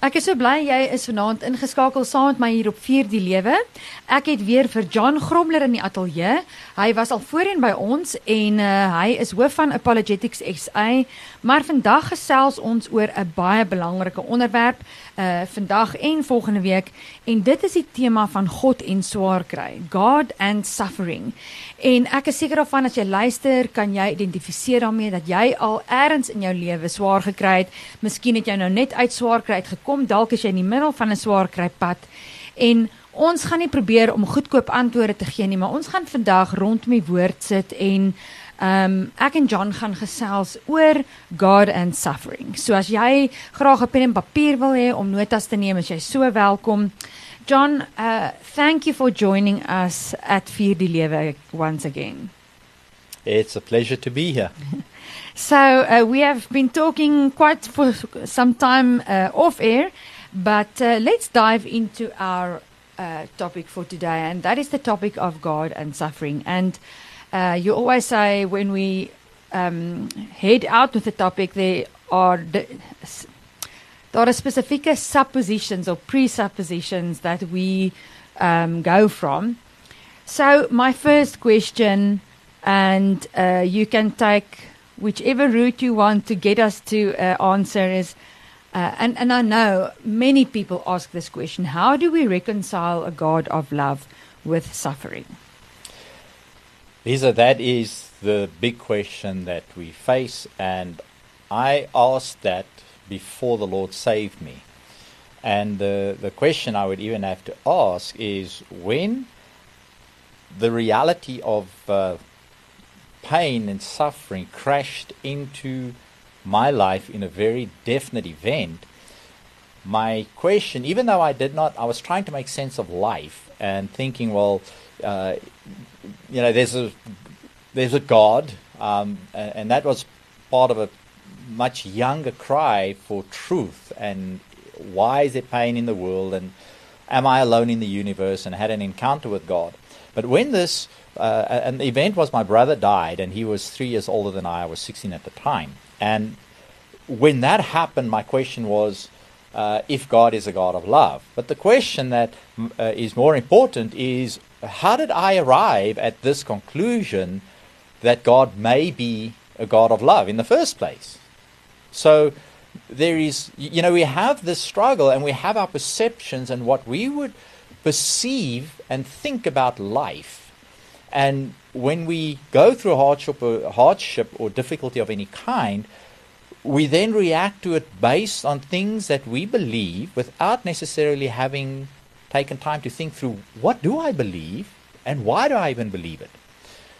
Ek is so bly jy is vanaand ingeskakel saam met my hier op Vier die Lewe. Ek het weer vir John Gromler in die ateljee. Hy was al voorheen by ons en uh, hy is hoof van Apologetics SA, maar vandag gesels ons oor 'n baie belangrike onderwerp uh vandag en volgende week en dit is die tema van God en swaar kry. God and suffering. En ek is seker daarvan as jy luister, kan jy identifiseer daarmee dat jy al eers in jou lewe swaar gekry het. Miskien het jy nou net uit swaar kry uitgekom kom, dalk is jy in die middel van 'n swaar krypad en ons gaan nie probeer om goedkoop antwoorde te gee nie, maar ons gaan vandag rondom die woord sit en ehm um, ek en John gaan gesels oor God and suffering. So as jy graag 'n pen en papier wil hê om notas te neem, is jy so welkom. John, uh thank you for joining us at Vier die Lewe once again. It's a pleasure to be here. So uh, we have been talking quite for some time uh, off air, but uh, let's dive into our uh, topic for today, and that is the topic of God and suffering. And uh, you always say when we um, head out with the topic, there are the, there are specific suppositions or presuppositions that we um, go from. So my first question, and uh, you can take whichever route you want to get us to uh, answer is, uh, and, and I know many people ask this question how do we reconcile a God of love with suffering? Lisa, that is the big question that we face, and I asked that before the Lord saved me. And the, the question I would even have to ask is when the reality of uh, pain and suffering crashed into my life in a very definite event, my question, even though I did not, I was trying to make sense of life and thinking, well, uh, you know, there's a there's a God, um, and, and, that was part of a much younger cry for truth and why is there pain in the world and am I alone in the universe and had an encounter with God. But when this uh, and the event was my brother died, and he was three years older than I. I was 16 at the time. And when that happened, my question was uh, if God is a God of love. But the question that uh, is more important is how did I arrive at this conclusion that God may be a God of love in the first place? So there is, you know, we have this struggle and we have our perceptions and what we would perceive and think about life and when we go through hardship or, hardship or difficulty of any kind, we then react to it based on things that we believe without necessarily having taken time to think through what do I believe and why do I even believe it.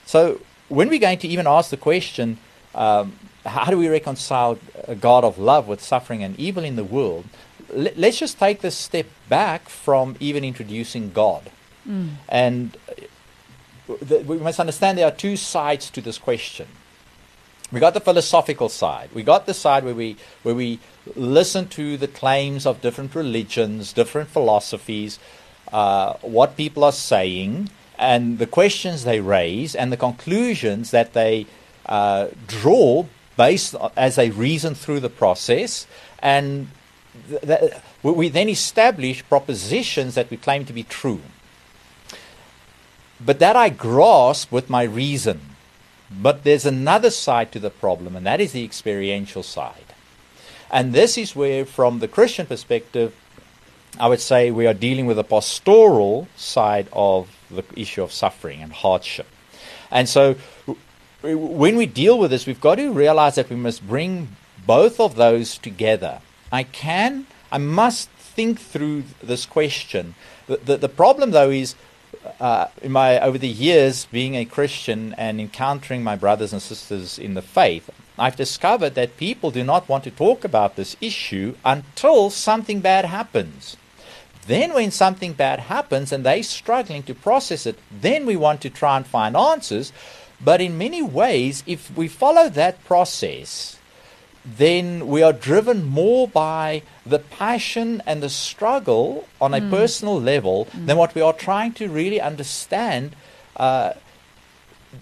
So when we're going to even ask the question, um, how do we reconcile a God of love with suffering and evil in the world? let's just take this step back from even introducing God. Mm. And we must understand there are two sides to this question. We got the philosophical side. We got the side where we where we listen to the claims of different religions, different philosophies, uh, what people are saying, and the questions they raise, and the conclusions that they uh, draw based as they reason through the process, and th- we then establish propositions that we claim to be true. But that I grasp with my reason. But there's another side to the problem, and that is the experiential side. And this is where, from the Christian perspective, I would say we are dealing with the pastoral side of the issue of suffering and hardship. And so, when we deal with this, we've got to realize that we must bring both of those together. I can, I must think through this question. The, the, the problem, though, is uh, in my over the years being a Christian and encountering my brothers and sisters in the faith, I've discovered that people do not want to talk about this issue until something bad happens. Then, when something bad happens and they're struggling to process it, then we want to try and find answers. But in many ways, if we follow that process, then we are driven more by the passion and the struggle on a mm. personal level mm. than what we are trying to really understand uh,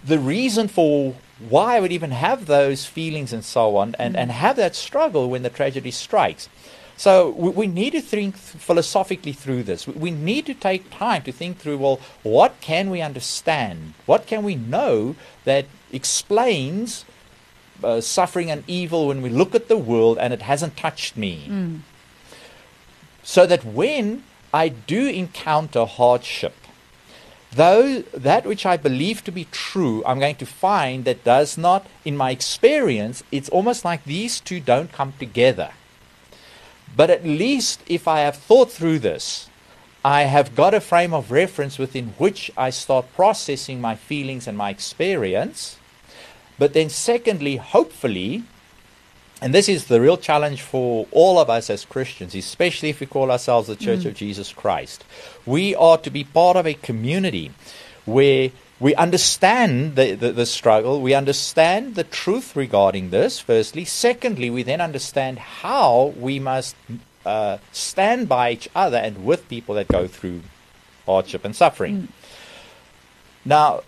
the reason for why I would even have those feelings and so on and, mm. and have that struggle when the tragedy strikes. So we, we need to think philosophically through this. We, we need to take time to think through well, what can we understand? What can we know that explains uh, suffering and evil when we look at the world and it hasn't touched me? Mm. So that when I do encounter hardship, though that which I believe to be true, I'm going to find that does not, in my experience, it's almost like these two don't come together. But at least if I have thought through this, I have got a frame of reference within which I start processing my feelings and my experience. But then, secondly, hopefully, and this is the real challenge for all of us as Christians, especially if we call ourselves the Church of Jesus Christ. We are to be part of a community where we understand the, the, the struggle, we understand the truth regarding this, firstly. Secondly, we then understand how we must uh, stand by each other and with people that go through hardship and suffering. Now,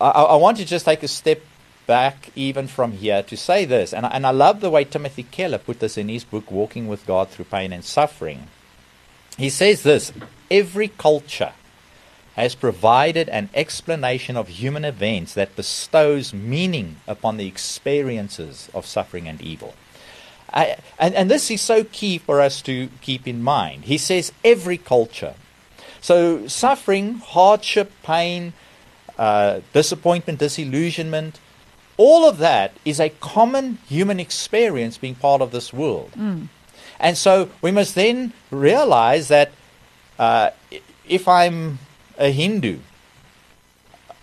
I, I want to just take a step back even from here to say this, and, I- and I love the way Timothy Keller put this in his book, Walking with God Through Pain and Suffering. He says this every culture has provided an explanation of human events that bestows meaning upon the experiences of suffering and evil. I, and, and this is so key for us to keep in mind. He says every culture. So, suffering, hardship, pain, uh, disappointment, disillusionment, all of that is a common human experience being part of this world. And so we must then realize that uh, if I'm a Hindu,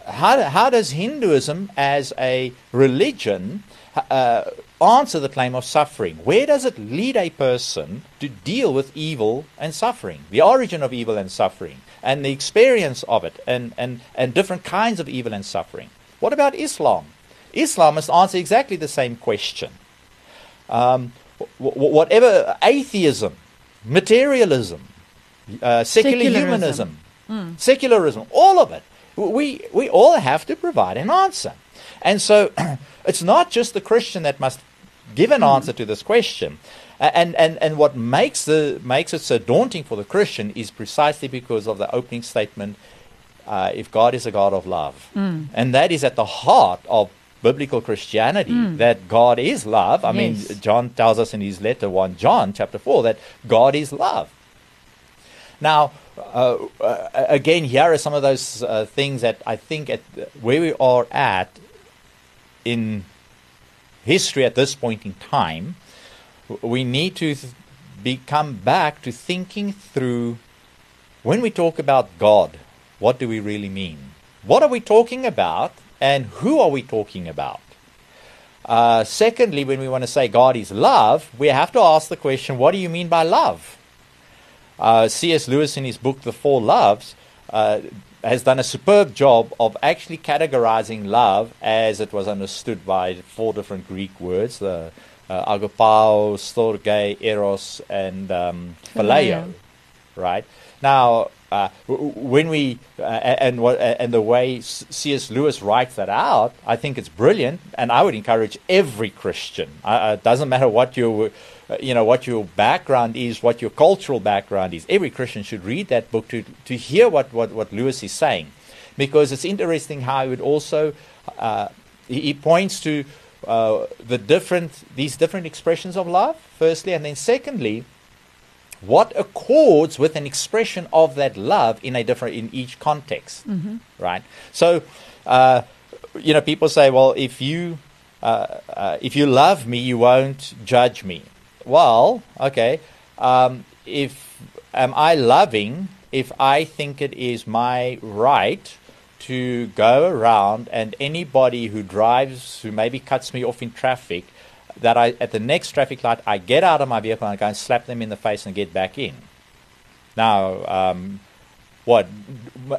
how, how does Hinduism as a religion uh, answer the claim of suffering? Where does it lead a person to deal with evil and suffering, the origin of evil and suffering, and the experience of it, and, and, and different kinds of evil and suffering? What about Islam? Islam must answer exactly the same question. Um, wh- wh- whatever atheism, materialism, uh, secular Secularism. humanism, secularism, all of it. We, we all have to provide an answer. And so it's not just the Christian that must give an answer to this question. And, and, and what makes, the, makes it so daunting for the Christian is precisely because of the opening statement uh, if God is a God of love. And that is at the heart of biblical Christianity, that God is love. I Yes. mean, John tells us in his letter, 1 John chapter 4, that God is love. Now, uh, uh, again, here are some of those uh, things that I think at where we are at in history at this point in time, we need to th- become back to thinking through when we talk about God, what do we really mean? What are we talking about, and who are we talking about? Uh, secondly, when we want to say God is love, we have to ask the question, what do you mean by love? Uh, C.S. Lewis, in his book The Four Loves, uh, has done a superb job of actually categorizing love as it was understood by four different Greek words: the uh, agapao, storge, eros, and um, phileo. Phileo. Right now, uh, when we uh, and what and the way C.S. Lewis writes that out, I think it's brilliant, and I would encourage every Christian. Uh, uh, it doesn't matter what your uh, you know what your background is, what your cultural background is. Every Christian should read that book to to hear what what, what Lewis is saying, because it's interesting how he would also he, points to the different these different expressions of love. Firstly, and then secondly, what accords with an expression of that love in a different in each context right? So uh, you know people say well if you uh, uh, if you love me you won't judge me. Well okay um, if am i loving if i think it is my right to go around and anybody who drives who maybe cuts me off in traffic that I at the next traffic light I get out of my vehicle and I go and slap them in the face and get back in. Now, um, what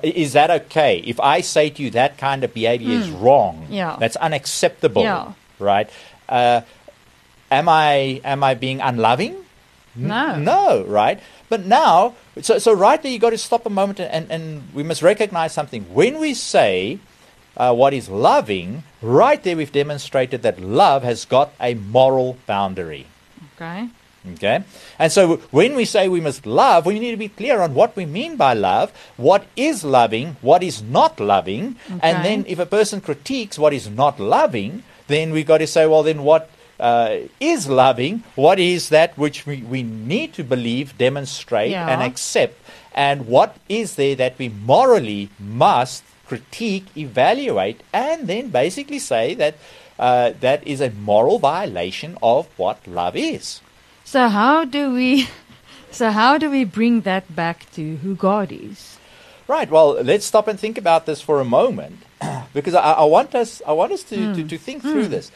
is that okay? If I say to you that kind of behavior is wrong, Yeah. that's unacceptable, Yeah. right? Uh, am I am I being unloving? No. No, right? But now, so, so right there, you got to stop a moment and, and, and we must recognize something. When we say uh, what is loving, right there we've demonstrated that love has got a moral boundary. Okay. Okay? And so when we say we must love, we need to be clear on what we mean by love, what is loving, what is not loving. Okay. And then if a person critiques what is not loving, then we've got to say, well, then what uh, is loving? What is that which we, we need to believe, demonstrate, Yeah. and accept? And what is there that we morally must critique, evaluate, and then basically say that uh, that is a moral violation of what love is? So how do we so how do we bring that back to who God is? Right. Well, let's stop and think about this for a moment, because I, I want us, I want us to, to, to think through this.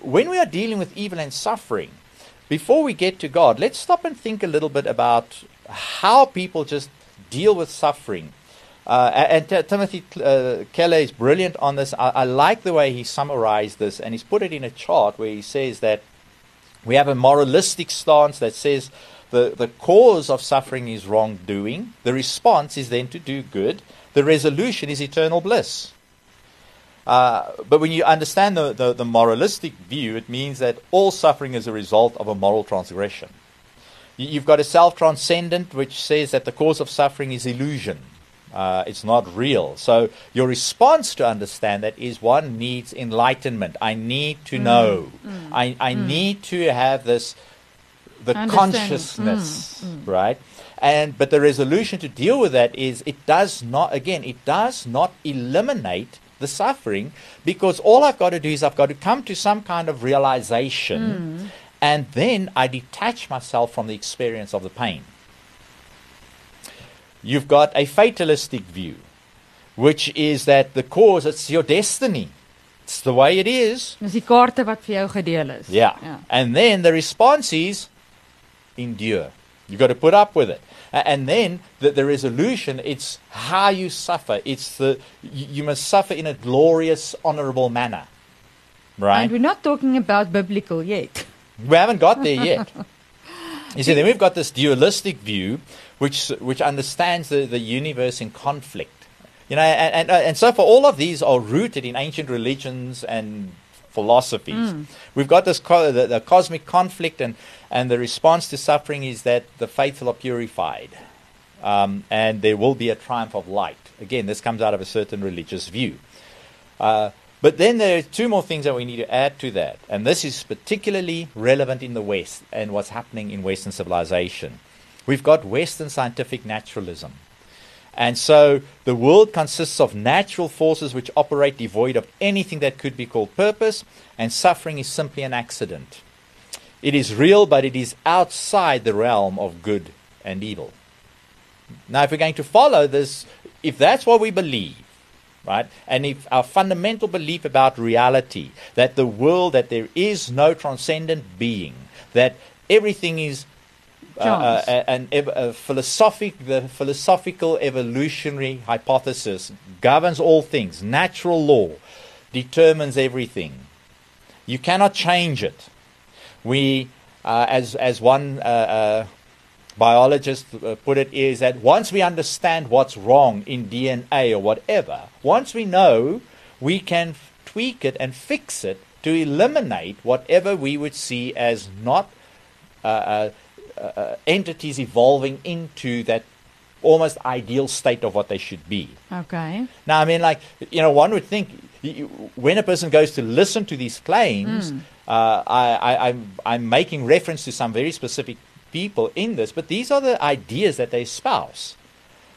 When we are dealing with evil and suffering, before we get to God, let's stop and think a little bit about how people just deal with suffering. Uh, and T- Timothy uh, Keller is brilliant on this. I, I like the way he summarized this, and he's put it in a chart where he says that we have a moralistic stance that says the, the cause of suffering is wrongdoing. The response is then to do good. The resolution is eternal bliss. Uh, but when you understand the, the, the moralistic view, it means that all suffering is a result of a moral transgression. You've got a self transcendent which says that the cause of suffering is illusion. Uh, it's not real. So your response to understand that is one needs enlightenment. I need to mm. know. Mm. I, I mm. need to have this the consciousness, right? And but the resolution to deal with that is it does not again it does not eliminate the suffering because all I've got to do is I've got to come to some kind of realization and then I detach myself from the experience of the pain. You've got a fatalistic view, which is that the cause, it's your destiny. It's the way it is. Dis die kaarte wat vir jou gedeel is. Yeah. Ja. And then the response is endure. You've got to put up with it. And then the, the resolution, it's how you suffer. It's the you, you must suffer in a glorious, honorable manner. Right? And we're not talking about biblical yet. We haven't got there yet. you see, then we've got this dualistic view, which which understands the, the universe in conflict. You know, and, and and so for all of these are rooted in ancient religions and philosophies. We've got this co- the, the cosmic conflict, and and the response to suffering is that the faithful are purified, um, and there will be a triumph of light. Again, this comes out of a certain religious view. Uh, but then there are two more things that we need to add to that, and this is particularly relevant in the West and what's happening in Western civilization. We've got Western scientific naturalism. And so the world consists of natural forces which operate devoid of anything that could be called purpose, and suffering is simply an accident. It is real, but it is outside the realm of good and evil. Now, if we're going to follow this, if that's what we believe, right, and if our fundamental belief about reality, that the world, that there is no transcendent being, that everything is uh, uh, a- an ev- a philosophic, the philosophical evolutionary hypothesis governs all things. Natural law determines everything. You cannot change it. We, uh, as as one uh, uh, biologist uh, put it, is that once we understand what's wrong in DNA or whatever, once we know, we can tweak it and fix it to eliminate whatever we would see as not uh, uh, uh, entities evolving into that almost ideal state of what they should be. Okay. Now, I mean, like, you know, one would think when a person goes to listen to these claims, uh, I, I, I'm, I'm making reference to some very specific people in this, but these are the ideas that they espouse.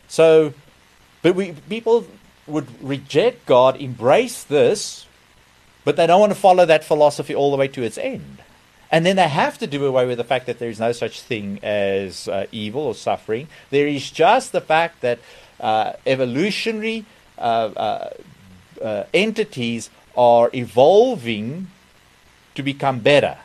So, but we, people would reject God, embrace this, but they don't want to follow that philosophy all the way to its end. And then they have to do away with the fact that there is no such thing as uh, evil or suffering. There is just the fact that uh, evolutionary uh, uh, uh, entities are evolving to become better.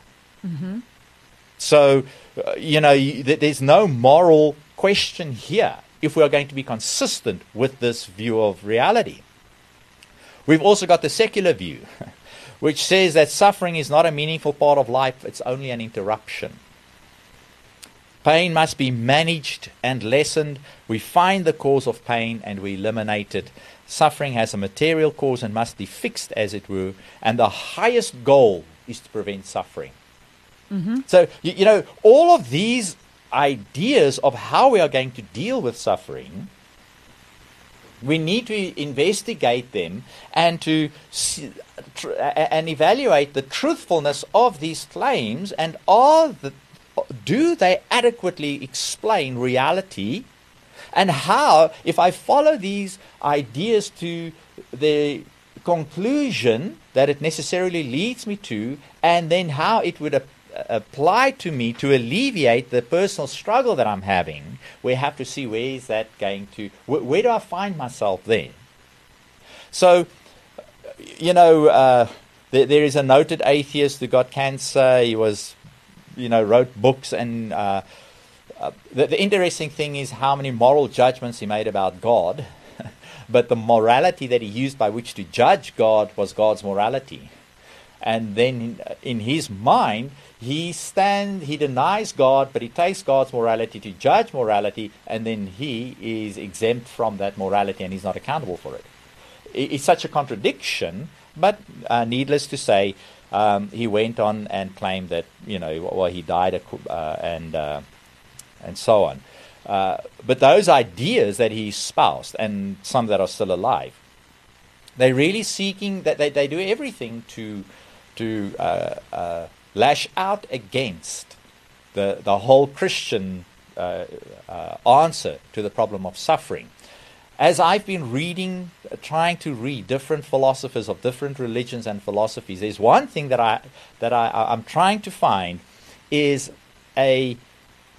So, uh, Uh, you know, there's no moral question here if we are going to be consistent with this view of reality. We've also got the secular view, which says that suffering is not a meaningful part of life, it's only an interruption. Pain must be managed and lessened. We find the cause of pain and we eliminate it. Suffering has a material cause and must be fixed, as it were, and the highest goal is to prevent suffering. Mm-hmm. So, you, you know, all of these ideas of how we are going to deal with suffering, we need to investigate them and to see, tr- and evaluate the truthfulness of these claims and are the, do they adequately explain reality? And how if I follow these ideas to the conclusion that it necessarily leads me to and then how it would ap- apply to me to alleviate the personal struggle that I'm having, we have to see where is that going to, wh- where do I find myself then? So, you know, uh, there, there is a noted atheist who got cancer. He was, you know, wrote books and. Uh, uh, the, the interesting thing is how many moral judgments he made about God, but the morality that he used by which to judge God was God's morality. And then in, in his mind, he stand, he denies God, but he takes God's morality to judge morality, and then he is exempt from that morality and he's not accountable for it. It- It's such a contradiction, but uh, needless to say, um, he went on and claimed that you know, well, he died, uh, and uh, and so on. Uh, but those ideas that he espoused, and some that are still alive, they're really seeking that they, they do everything to to uh, uh, lash out against the the whole Christian uh, uh, answer to the problem of suffering. As I've been reading, trying to read different philosophers of different religions and philosophies, there's one thing that I that I, I- I'm trying to find is a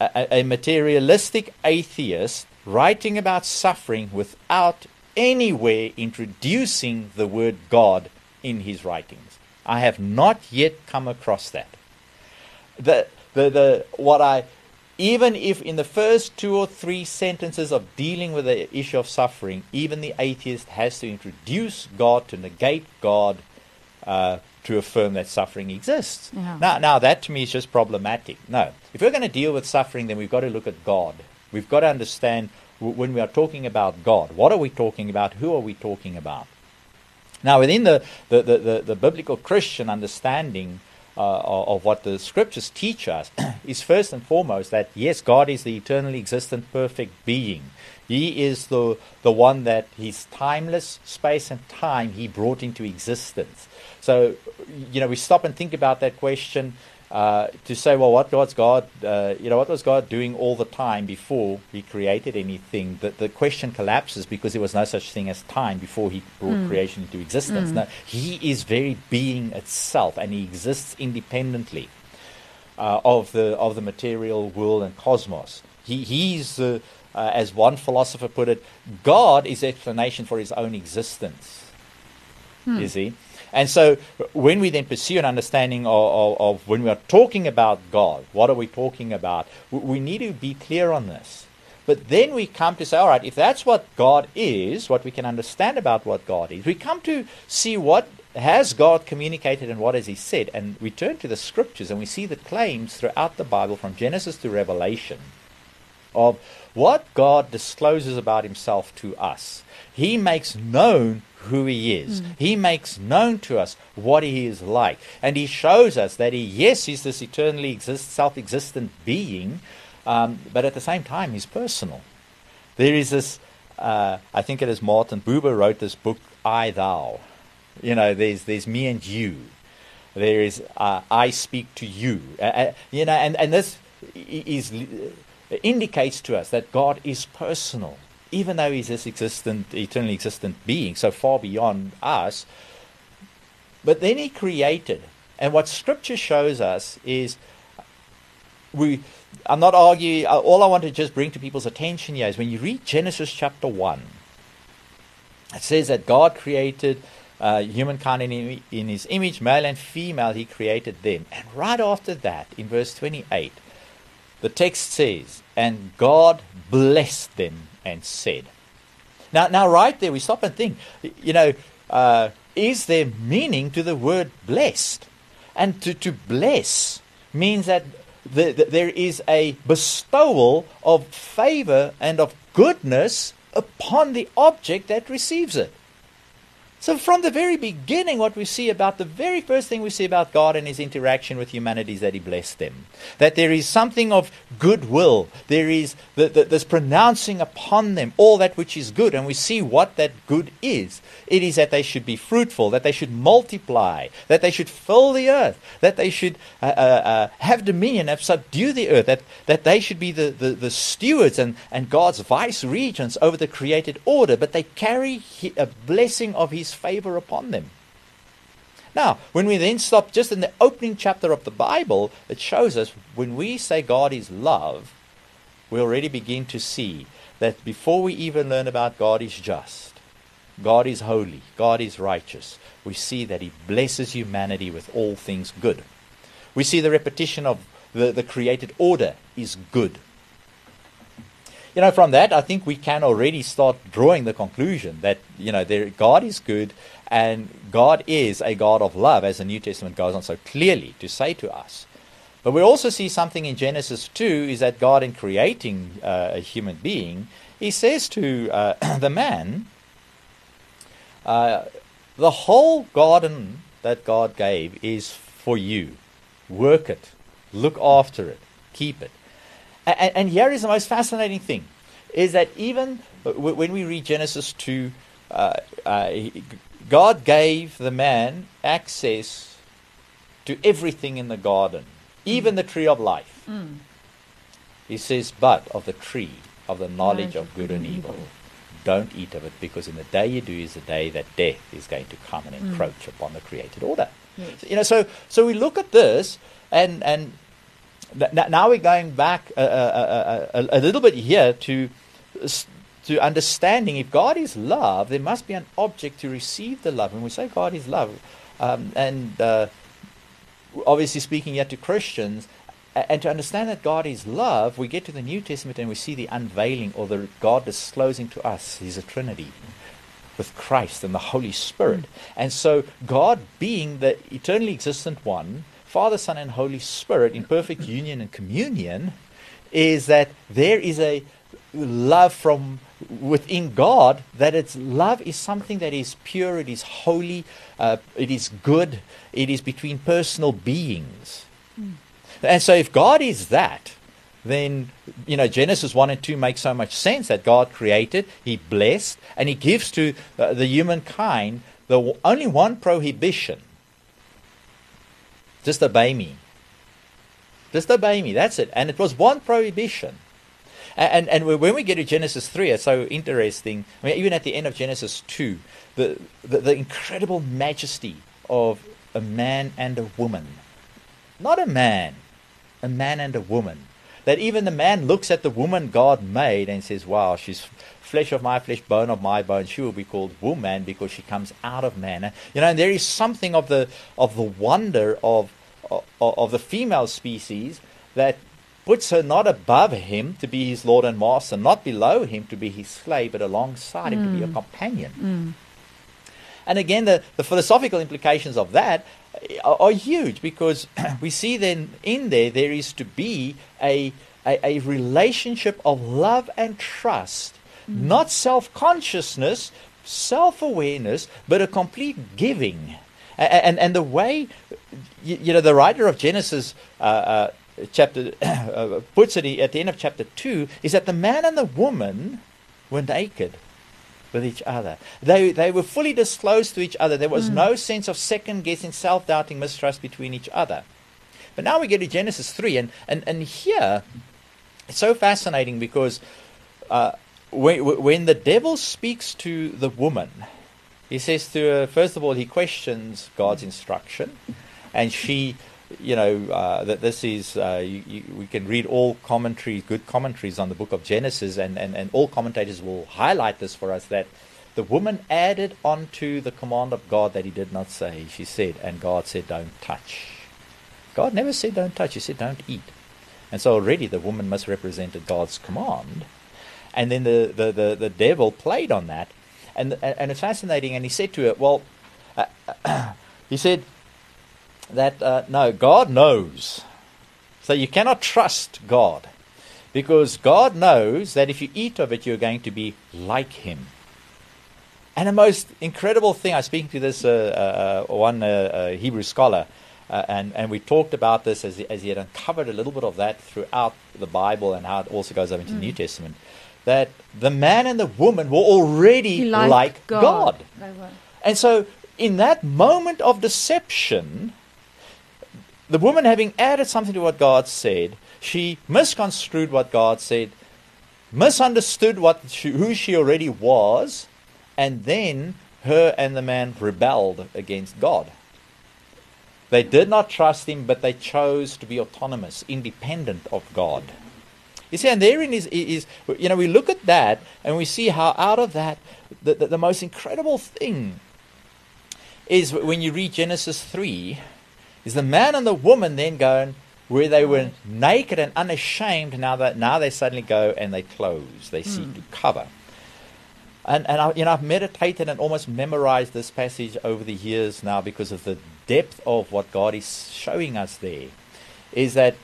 a, a materialistic atheist writing about suffering without anywhere introducing the word God in his writings. I have not yet come across that. The, the, the, what I, even if in the first two or three sentences of dealing with the issue of suffering, even the atheist has to introduce God to negate God uh, to affirm that suffering exists. Yeah. Now, now that to me is just problematic. No, if we're going to deal with suffering, then we've got to look at God. We've got to understand w- when we are talking about God, what are we talking about? Who are we talking about? Now, within the, the, the, the, the biblical Christian understanding uh, of, what the scriptures teach us is first and foremost that, yes, God is the eternally existent, perfect being. He is the, the one that His timeless space and time He brought into existence. So, you know, we stop and think about that question uh, to say, well, what was God, uh, you know, what was God doing all the time before He created anything? The, the question collapses because there was no such thing as time before He brought creation into existence. No, He is very being itself, and He exists independently uh, of the of the material world and cosmos. He he's uh, uh, as one philosopher put it, God is explanation for His own existence. You see. And so, when we then pursue an understanding of, of, of when we are talking about God, what are we talking about? We, need to be clear on this. But then we come to say, all right, if that's what God is, what we can understand about what God is, we come to see what has God communicated and what has He said. And we turn to the scriptures and we see the claims throughout the Bible, from Genesis to Revelation, of what God discloses about Himself to us. He makes known who He is. He makes known to us what He is like. And He shows us that He, yes, He's this eternally exist, self existent being, um, but at the same time, He's personal. There is this, uh, I think it is Martin Buber wrote this book, I Thou. You know, there's, there's me and you. There is uh, I speak to you. Uh, you know, and, and this is indicates to us that God is personal, even though He's this existent, eternally existent being, so far beyond us. But then He created, and what Scripture shows us is we. I'm not arguing. uh, All I want to just bring to people's attention here is when you read Genesis chapter one. It says that God created uh, humankind in, in his image, male and female, he created them. And right after that, in verse 28, the text says, And God blessed them and said. Now, now right there, we stop and think, you know, uh, is there meaning to the word blessed? And to, to bless means that the, the, there is a bestowal of favor and of goodness upon the object that receives it. So, from the very beginning, what we see about the very first thing we see about God and his interaction with humanity is that he blessed them. That there is something of goodwill. There is the, the, this pronouncing upon them all that which is good. And we see what that good is. It is that they should be fruitful, that they should multiply, that they should fill the earth, that they should uh, uh, uh, have dominion, have subdue the earth, that, that they should be the, the, the stewards and, and God's vice regents over the created order. But they carry a blessing of his favor upon them. Now, when we then stop just in the opening chapter of the Bible, it shows us when we say God is love, we already begin to see that before we even learn about God is just, God is holy, God is righteous, we see that He blesses humanity with all things good. We see the repetition of the, the created order is good you know, from that, I think we can already start drawing the conclusion that, you know, there, God is good and God is a God of love, as the New Testament goes on so clearly to say to us. But we also see something in Genesis 2 is that God, in creating uh, a human being, he says to uh, the man, uh, the whole garden that God gave is for you. Work it, look after it, keep it. And, and here is the most fascinating thing is that even when we read Genesis 2, uh, uh, God gave the man access to everything in the garden, even mm. the tree of life. Mm. He says, but of the tree of the knowledge of good and evil. Don't eat of it because in the day you do is the day that death is going to come and mm. encroach mm. upon the created order. Yes. You know, so so we look at this and and now we're going back a, a, a, a, little bit here to to understanding if God is love, there must be an object to receive the love. When we say God is love, um, and uh, obviously speaking yet to Christians, and to understand that God is love, we get to the New Testament and we see the unveiling or the God disclosing to us He's a Trinity with Christ and the Holy Spirit. Mm. And so God being the eternally existent one, Father, Son, and Holy Spirit in perfect union and communion, is that there is a love from within God, that it's love is something that is pure, it is holy, uh, it is good, it is between personal beings. Mm. And so if God is that, then you know Genesis 1 and 2 make so much sense that God created, he blessed, and he gives to uh, the humankind the only one prohibition just obey me. Just obey me. That's it. And it was one prohibition. And, and, when we get to Genesis 3, it's so interesting. I mean, even at the end of Genesis 2, the, the, the incredible majesty of a man and a woman. Not a man, a man and a woman. That even the man looks at the woman God made and says, Wow, she's flesh of my flesh, bone of my bone. She will be called woman because she comes out of man. You know, and there is something of the of the wonder of of, of the female species that puts her not above him to be his lord and master, not below him to be his slave, but alongside mm. him to be a mm. companion. Mm. And again, the, the philosophical implications of that are, are huge because we see then in there there is to be a, a, a relationship of love and trust Mm. Not self consciousness, self awareness, but a complete giving. And, and, and the way, you, you, know, the writer of Genesis uh, uh, chapter uh, puts it at the end of chapter 2 is that the man and the woman were naked with each other. They, they were fully disclosed to each other. There was mm. no sense of second guessing, self doubting, mistrust between each other. But now we get to Genesis 3, and, and, and here it's so fascinating because uh, when, when the devil speaks to the woman, he says to her, first of all, he questions God's instruction, and she, you know, uh, that this is, uh, you, you, we can read all commentaries, good commentaries on the book of Genesis, and, and, and all commentators will highlight this for us that the woman added onto the command of God that he did not say. She said, and God said, don't touch. God never said don't touch, he said don't eat. And so already the woman must misrepresented God's command and then the, the, the, the devil played on that. And, and it's fascinating. And he said to her, well, uh, he said that, uh, no, God knows. So you cannot trust God. Because God knows that if you eat of it, you're going to be like Him. And the most incredible thing, I was speaking to this uh, uh, one uh, Hebrew scholar, uh, and, and we talked about this as, as he had uncovered a little bit of that throughout the Bible and how it also goes up into mm. the New Testament. That the man and the woman were already like God. God. And so, in that moment of deception, the woman having added something to what God said, she misconstrued what God said, misunderstood what she, who she already was, and then her and the man rebelled against God. They did not trust him, but they chose to be autonomous, independent of God. You see, and therein is, is you know, we look at that and we see how out of that, the, the, the most incredible thing is when you read Genesis 3, is the man and the woman then going, where they were naked and unashamed, now that now they suddenly go and they close, they seek mm. to cover. And and I, you know I've meditated and almost memorized this passage over the years now because of the depth of what God is showing us there. Is that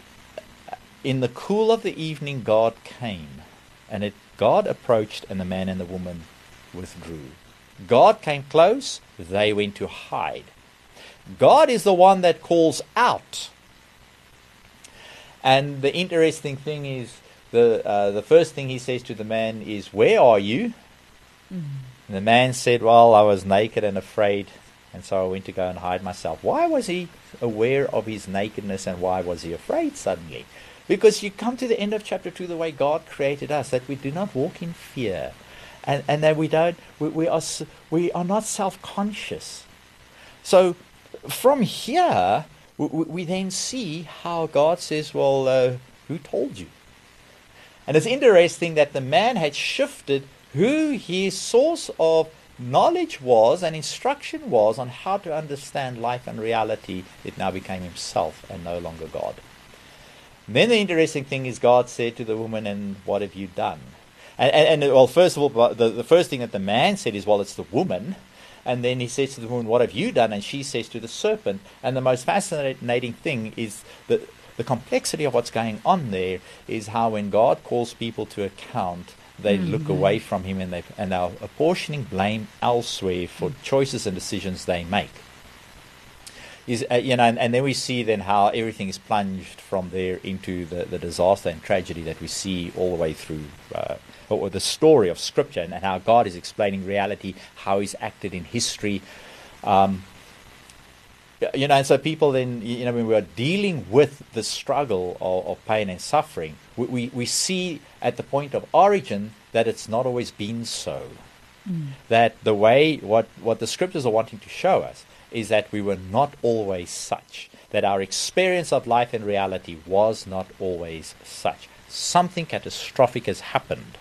in the cool of the evening God came, and it God approached, and the man and the woman withdrew. God came close; they went to hide. God is the one that calls out. And the interesting thing is, the uh, the first thing he says to the man is, "Where are you?" Mm-hmm. the man said, "Well, I was naked and afraid, and so I went to go and hide myself." Why was he aware of his nakedness, and why was he afraid suddenly? Because you come to the end of chapter two, the way God created us, that we do not walk in fear, and and that we don't, we, we are we are not self-conscious. So, from here we, we then see how God says, Well, uh, who told you? And it's interesting that the man had shifted who his source of knowledge was and instruction was on how to understand life and reality. It now became himself and no longer God. And then the interesting thing is, God said to the woman, And what have you done? And, and, and, well, first of all, the, the first thing that the man said is, well, it's the woman. And then he says to the woman, What have you done? And she says to the serpent. And the most fascinating thing is that the complexity of what's going on there is how when God calls people to account, they mm-hmm. look away from Him and, they, and are apportioning blame elsewhere for choices and decisions they make. Is, uh, you know, and, and, then we see then how everything is plunged from there into the, the disaster and tragedy that we see all the way through uh, or the story of Scripture and, and, how God is explaining reality, how He's acted in history. Um, you know, and so people then, you know, when we are dealing with the struggle of, of pain and suffering, we, we, we, see at the point of origin that it's not always been so. Mm. That the way, what, what the scriptures are wanting to show us is that we were not always such. That our experience of life and reality was not always such. Something catastrophic has happened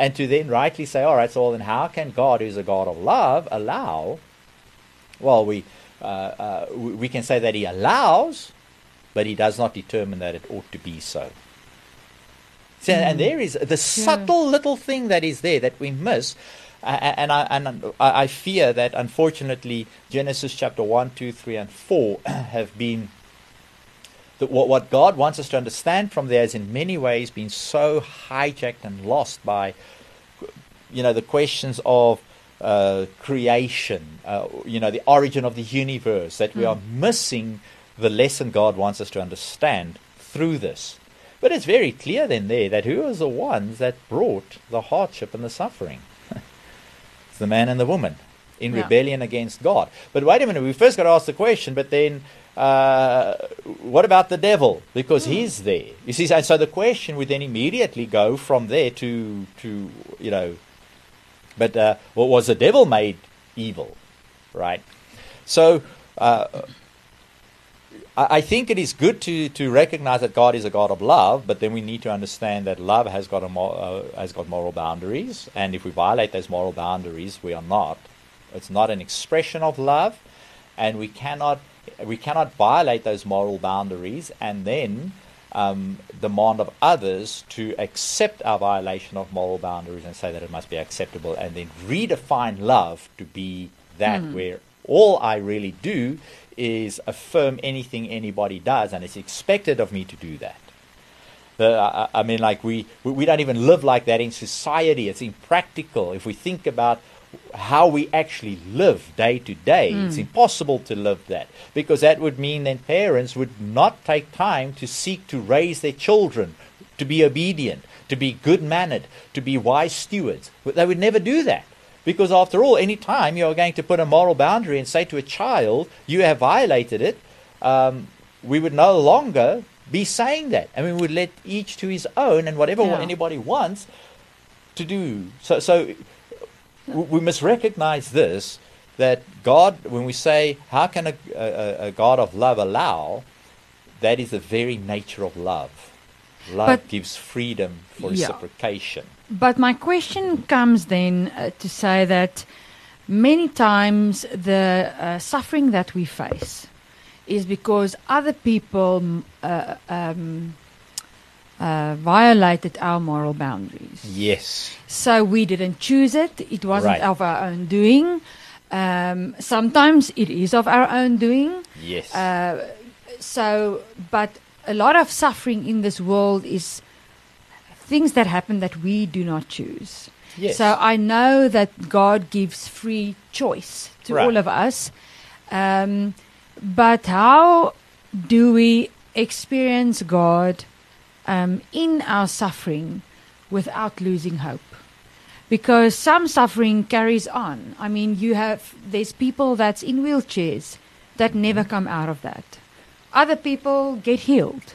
and to then rightly say, all right, so then how can God, who's a God of love, allow? Well, we uh, uh, we can say that He allows, but He does not determine that it ought to be so. So, mm. and there is the yeah. subtle little thing that is there that we miss. Uh, and I and I fear that unfortunately Genesis chapter one, two, three, and four have been that what, what God wants us to understand from there is in many ways been so hijacked and lost by, you know, the questions of uh, creation, uh, you know, the origin of the universe, that we mm. are missing the lesson God wants us to understand through this. But it's very clear then there that who are the ones that brought the hardship and the suffering? it's the man and the woman in yeah. rebellion against God. But wait a minute, we first got to ask the question, but then uh, what about the devil? Because he's there. You see, so the question would then immediately go from there to, to you know, but uh, what was the devil made evil, right? So uh, I think it is good to, to recognize that God is a God of love, but then we need to understand that love has got, a uh, has got moral boundaries, and if we violate those moral boundaries, we are not. It's not an expression of love, and we cannot we cannot violate those moral boundaries and then um, demand of others to accept our violation of moral boundaries and say that it must be acceptable and then redefine love to be that mm. where all I really do is affirm anything anybody does and it's expected of me to do that. The, I, I mean, like we, we don't even live like that in society. It's impractical. If we think about how we actually live day to day. It's impossible to live that because that would mean that parents would not take time to seek to raise their children to be obedient, to be good mannered, to be wise stewards. They would never do that. Because after all, any time you are going to put a moral boundary and say to a child, you have violated it, um, we would no longer be saying that. And we would let each to his own and whatever Yeah. anybody wants to do. So, so we must recognize this that God, when we say, how can a, a, a God of love allow, that is the very nature of love. Love But- gives freedom for Yeah. reciprocation. But my question comes then uh, to say that many times the uh, suffering that we face is because other people uh, um, uh, violated our moral boundaries. Yes. So we didn't choose it. It wasn't Right. of our own doing. Um, sometimes it is of our own doing. Yes. Uh, so, but a lot of suffering in this world is things that happen that we do not choose. yes. So I know that God gives free choice to Right. all of us. Um, but how do we experience God um, in our suffering without losing hope? Because some suffering carries on. I mean, you have there's people that's in wheelchairs that never come out of that. Other people get healed.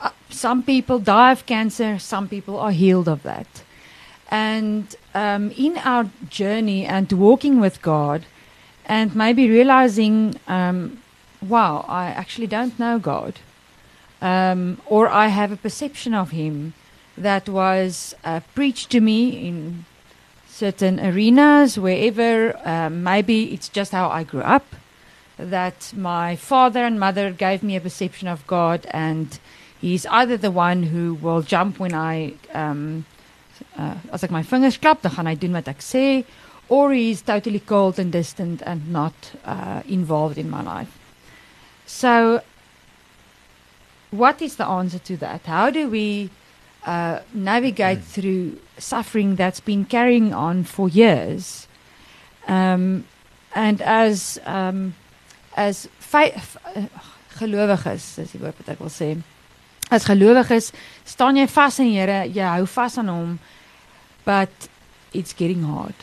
Uh, some people die of cancer. Some people are healed of that. And um, in our journey and walking with God, and maybe realizing, um, wow, I actually don't know God, um, or I have a perception of Him that was uh, preached to me in certain arenas, wherever um, maybe it's just how I grew up, that my father and mother gave me a perception of God, and He's either the one who will jump when I um, uh, as ek my vingers klap, dan gaan hy doen wat ek or he's totally cold and distant and not uh, involved in my life. So, what is the answer to that? How do we uh, navigate through suffering that's been carrying on for years? Um, and as um, as uh, gelowiges, is die woord wat ek wil sê. As gelowiges staan jy vas in die Here, jy hou vas aan hom, but it's getting hard.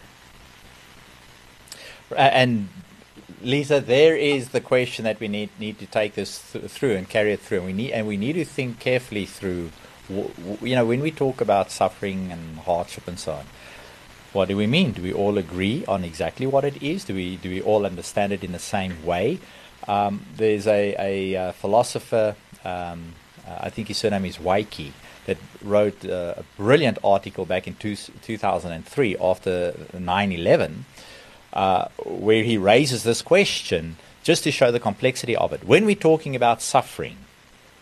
And Lisa, there is the question that we need need to take this th- through and carry it through. We need and we need to think carefully through. W- w- you know, when we talk about suffering and hardship and so on, what do we mean? Do we all agree on exactly what it is? Do we do we all understand it in the same way? Um, there's a, a, uh philosopher, um, uh, I think his surname is Waiki, that wrote uh, a brilliant article back in two, 2003 after 9 11 uh, where he raises this question just to show the complexity of it. When we're talking about suffering,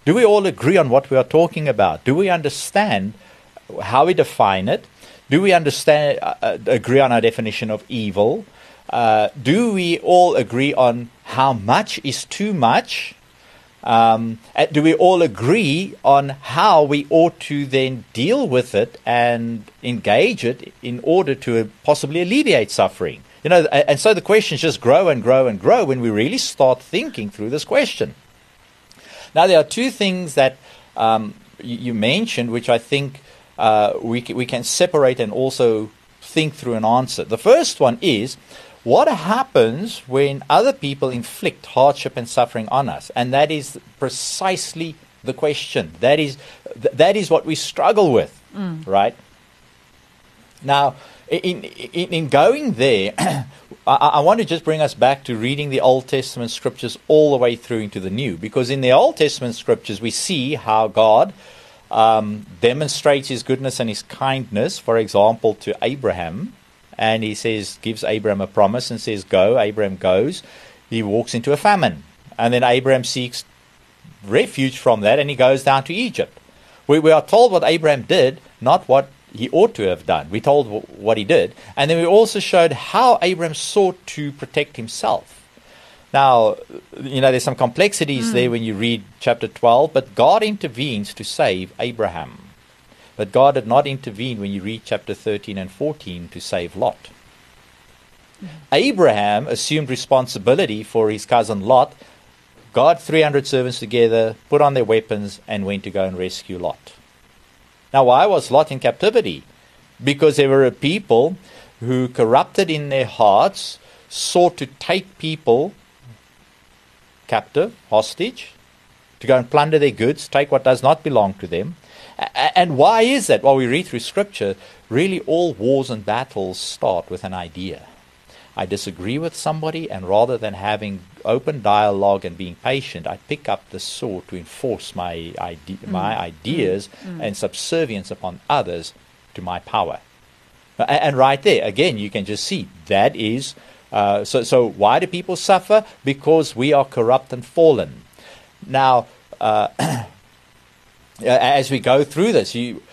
do we all agree on what we are talking about? Do we understand how we define it? Do we understand uh, uh, agree on our definition of evil? Uh, do we all agree on how much is too much? Um, uh, do we all agree on how we ought to then deal with it and engage it in order to possibly alleviate suffering? You know, and so the questions just grow and grow and grow when we really start thinking through this question. Now, there are two things that um, you, mentioned, which I think uh, we, we can separate and also think through and answer. The first one is what happens when other people inflict hardship and suffering on us? And that is precisely the question. That is, th- that is what we struggle with, right? Now, in, in, in going there, I, I want to just bring us back to reading the Old Testament scriptures all the way through into the New. Because in the Old Testament scriptures, we see how God um, demonstrates his goodness and his kindness, for example, to Abraham. And he says, gives Abraham a promise and says, Go. Abraham goes. He walks into a famine. And then Abraham seeks refuge from that and he goes down to Egypt. We, we are told what Abraham did, not what he ought to have done. We're told wh- what he did. And then we also showed how Abraham sought to protect himself. Now, you know, there's some complexities there when you read chapter 12, but God intervenes to save Abraham. But God did not intervene when you read chapter 13 and 14 to save Lot. Abraham assumed responsibility for his cousin Lot, got 300 servants together, put on their weapons, and went to go and rescue Lot. Now, why was Lot in captivity? Because there were a people who, corrupted in their hearts, sought to take people captive, hostage, to go and plunder their goods, take what does not belong to them. And why is that? Well, we read through Scripture, really all wars and battles start with an idea. I disagree with somebody, and rather than having open dialogue and being patient, I pick up the sword to enforce my, ide- mm. my ideas mm. and subservience upon others to my power. And right there, again, you can just see that is. Uh, so, so why do people suffer? Because we are corrupt and fallen. Now, uh, as we go through this, you,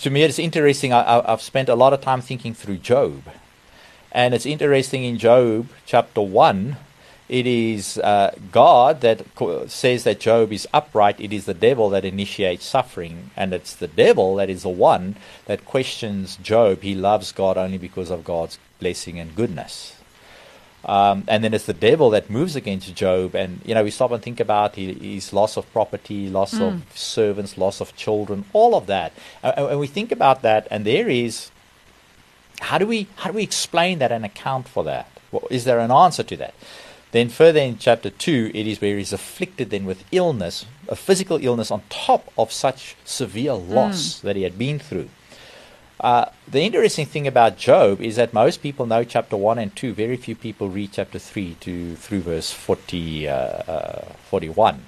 to me it's interesting. I, have spent a lot of time thinking through Job. And it's interesting in Job chapter 1, it is uh, God that says that Job is upright. It is the devil that initiates suffering. And it's the devil that is the one that questions Job. He loves God only because of God's blessing and goodness. Um, and then it's the devil that moves against Job. And, you know, we stop and think about his loss of property, loss mm. of servants, loss of children, all of that. And, and we think about that, and there is how do we how do we explain that and account for that? Is there an answer to that? Then further in chapter two, it is where he's afflicted then with illness, a physical illness on top of such severe loss mm. that he had been through. Uh, the interesting thing about Job is that most people know chapter 1 and 2. Very few people read chapter 3 to through verse 40, uh, uh, 41.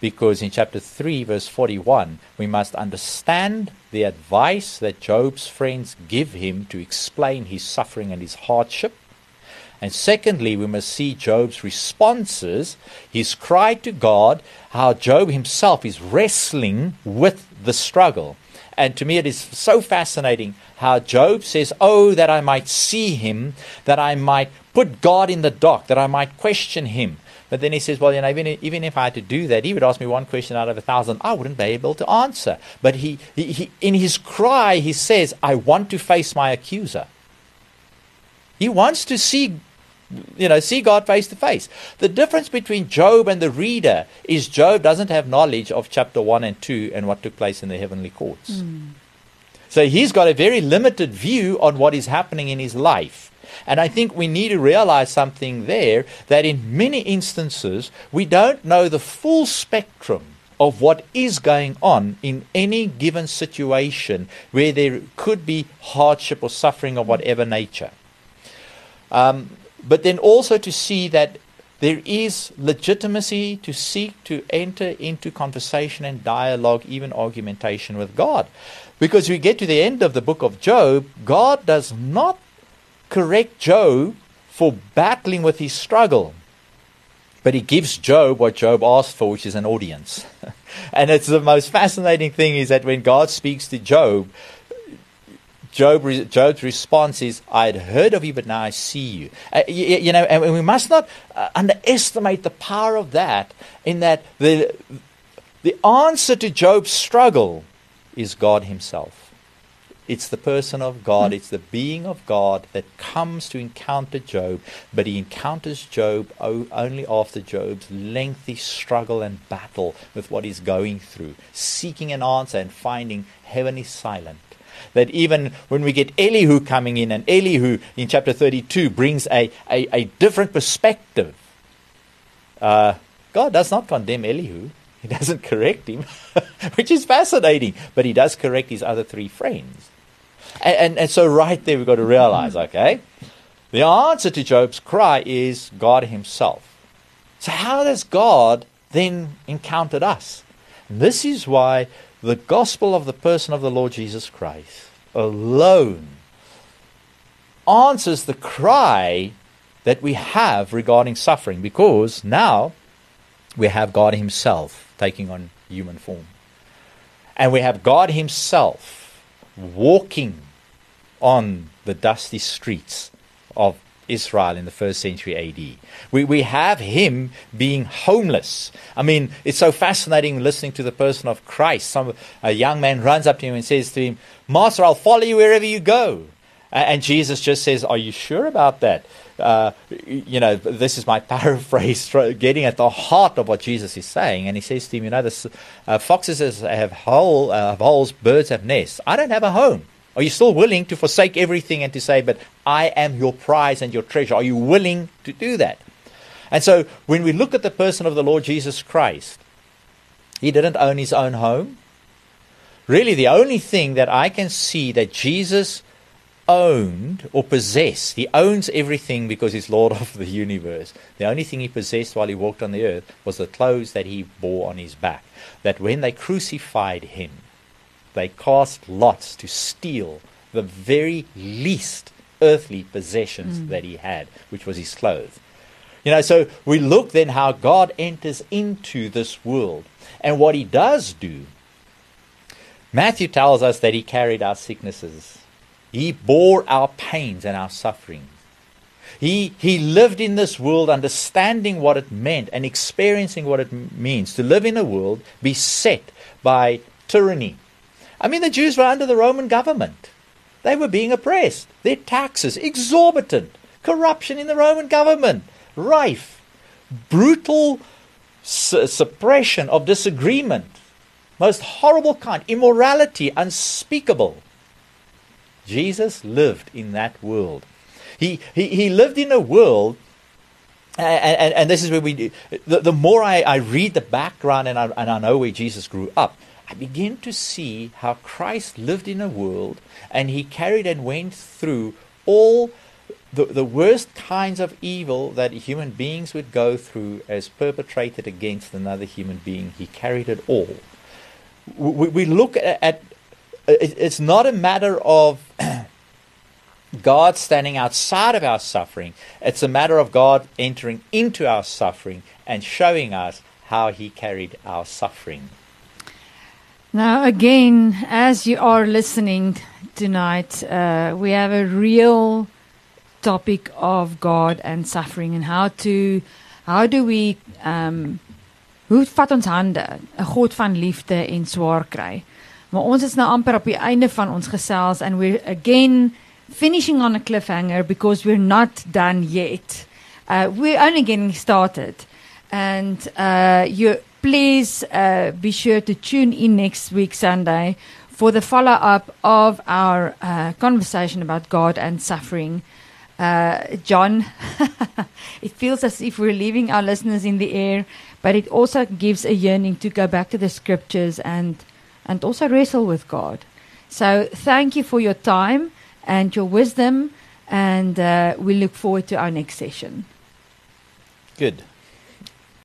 Because in chapter 3, verse 41, we must understand the advice that Job's friends give him to explain his suffering and his hardship. And secondly, we must see Job's responses, his cry to God, how Job himself is wrestling with the struggle. And to me, it is so fascinating how Job says, Oh, that I might see him, that I might put God in the dock, that I might question him. But then he says, Well, you know, even, even if I had to do that, he would ask me one question out of a thousand, I wouldn't be able to answer. But he, he, he in his cry, he says, I want to face my accuser. He wants to see you know, see God face to face. The difference between Job and the reader is Job doesn't have knowledge of chapter 1 and 2 and what took place in the heavenly courts. Mm. So he's got a very limited view on what is happening in his life. And I think we need to realize something there that in many instances we don't know the full spectrum of what is going on in any given situation where there could be hardship or suffering of whatever nature. Um, but then also to see that there is legitimacy to seek to enter into conversation and dialogue, even argumentation with God. Because we get to the end of the book of Job, God does not correct Job for battling with his struggle. But he gives Job what Job asked for, which is an audience. and it's the most fascinating thing is that when God speaks to Job, Job, Job's response is, I had heard of you, but now I see you. Uh, you, you, know, and we must not uh, underestimate the power of that, in that the, the answer to Job's struggle is God Himself. It's the person of God, mm-hmm. it's the being of God that comes to encounter Job, but he encounters Job only after Job's lengthy struggle and battle with what he's going through, seeking an answer and finding heaven is silent that even when we get Elihu coming in, and Elihu in chapter 32 brings a, a, a different perspective, uh, God does not condemn Elihu. He doesn't correct him, which is fascinating, but he does correct his other three friends. And, and, and so, right there, we've got to realize okay, the answer to Job's cry is God Himself. So, how does God then encounter us? And this is why the gospel of the person of the Lord Jesus Christ alone answers the cry that we have regarding suffering because now we have God Himself taking on human form. And we have God Himself walking on the dusty streets of Israel in the first century AD. We, we have him being homeless. I mean, it's so fascinating listening to the person of Christ. Some, a young man runs up to him and says to him, Master, I'll follow you wherever you go. And Jesus just says, Are you sure about that? uh, you know, this is my paraphrase, getting at the heart of what Jesus is saying. And he says to him, you know, uh, foxes have, hole, uh, have holes, birds have nests. I don't have a home. Are you still willing to forsake everything and to say, but I am your prize and your treasure? Are you willing to do that? And so when we look at the person of the Lord Jesus Christ, he didn't own his own home. Really, the only thing that I can see that Jesus owned or possessed, he owns everything because he's Lord of the universe. The only thing he possessed while he walked on the earth was the clothes that he bore on his back. That when they crucified him, they cast lots to steal the very least earthly possessions mm. that he had, which was his clothes. You know, so we look then how God enters into this world and what he does do. Matthew tells us that he carried our sicknesses. He bore our pains and our sufferings. He, he lived in this world understanding what it meant and experiencing what it means to live in a world beset by tyranny. I mean, the Jews were under the Roman government. They were being oppressed. Their taxes, exorbitant. Corruption in the Roman government rife, brutal su- suppression of disagreement, most horrible kind, immorality unspeakable. Jesus lived in that world. He, he, he lived in a world, and, and, and this is where we, the, the more I, I read the background and I, and I know where Jesus grew up, I begin to see how Christ lived in a world and he carried and went through all the, the worst kinds of evil that human beings would go through as perpetrated against another human being, he carried it all. We, we look at, at it's not a matter of God standing outside of our suffering, it's a matter of God entering into our suffering and showing us how he carried our suffering. Now, again, as you are listening tonight, uh, we have a real topic of God and suffering and how to how do we um hoe vat ons hande 'n God van liefde en swaar kry. Maar ons is nou amper op die einde van ons gesels and we're again finishing on a cliffhanger because we're not done yet. Uh we're only getting started. And uh you please uh be sure to tune in next week Sunday for the follow up of our uh conversation about God and suffering. Uh, John, it feels as if we're leaving our listeners in the air, but it also gives a yearning to go back to the scriptures and and also wrestle with God. So thank you for your time and your wisdom, and uh, we look forward to our next session. Good.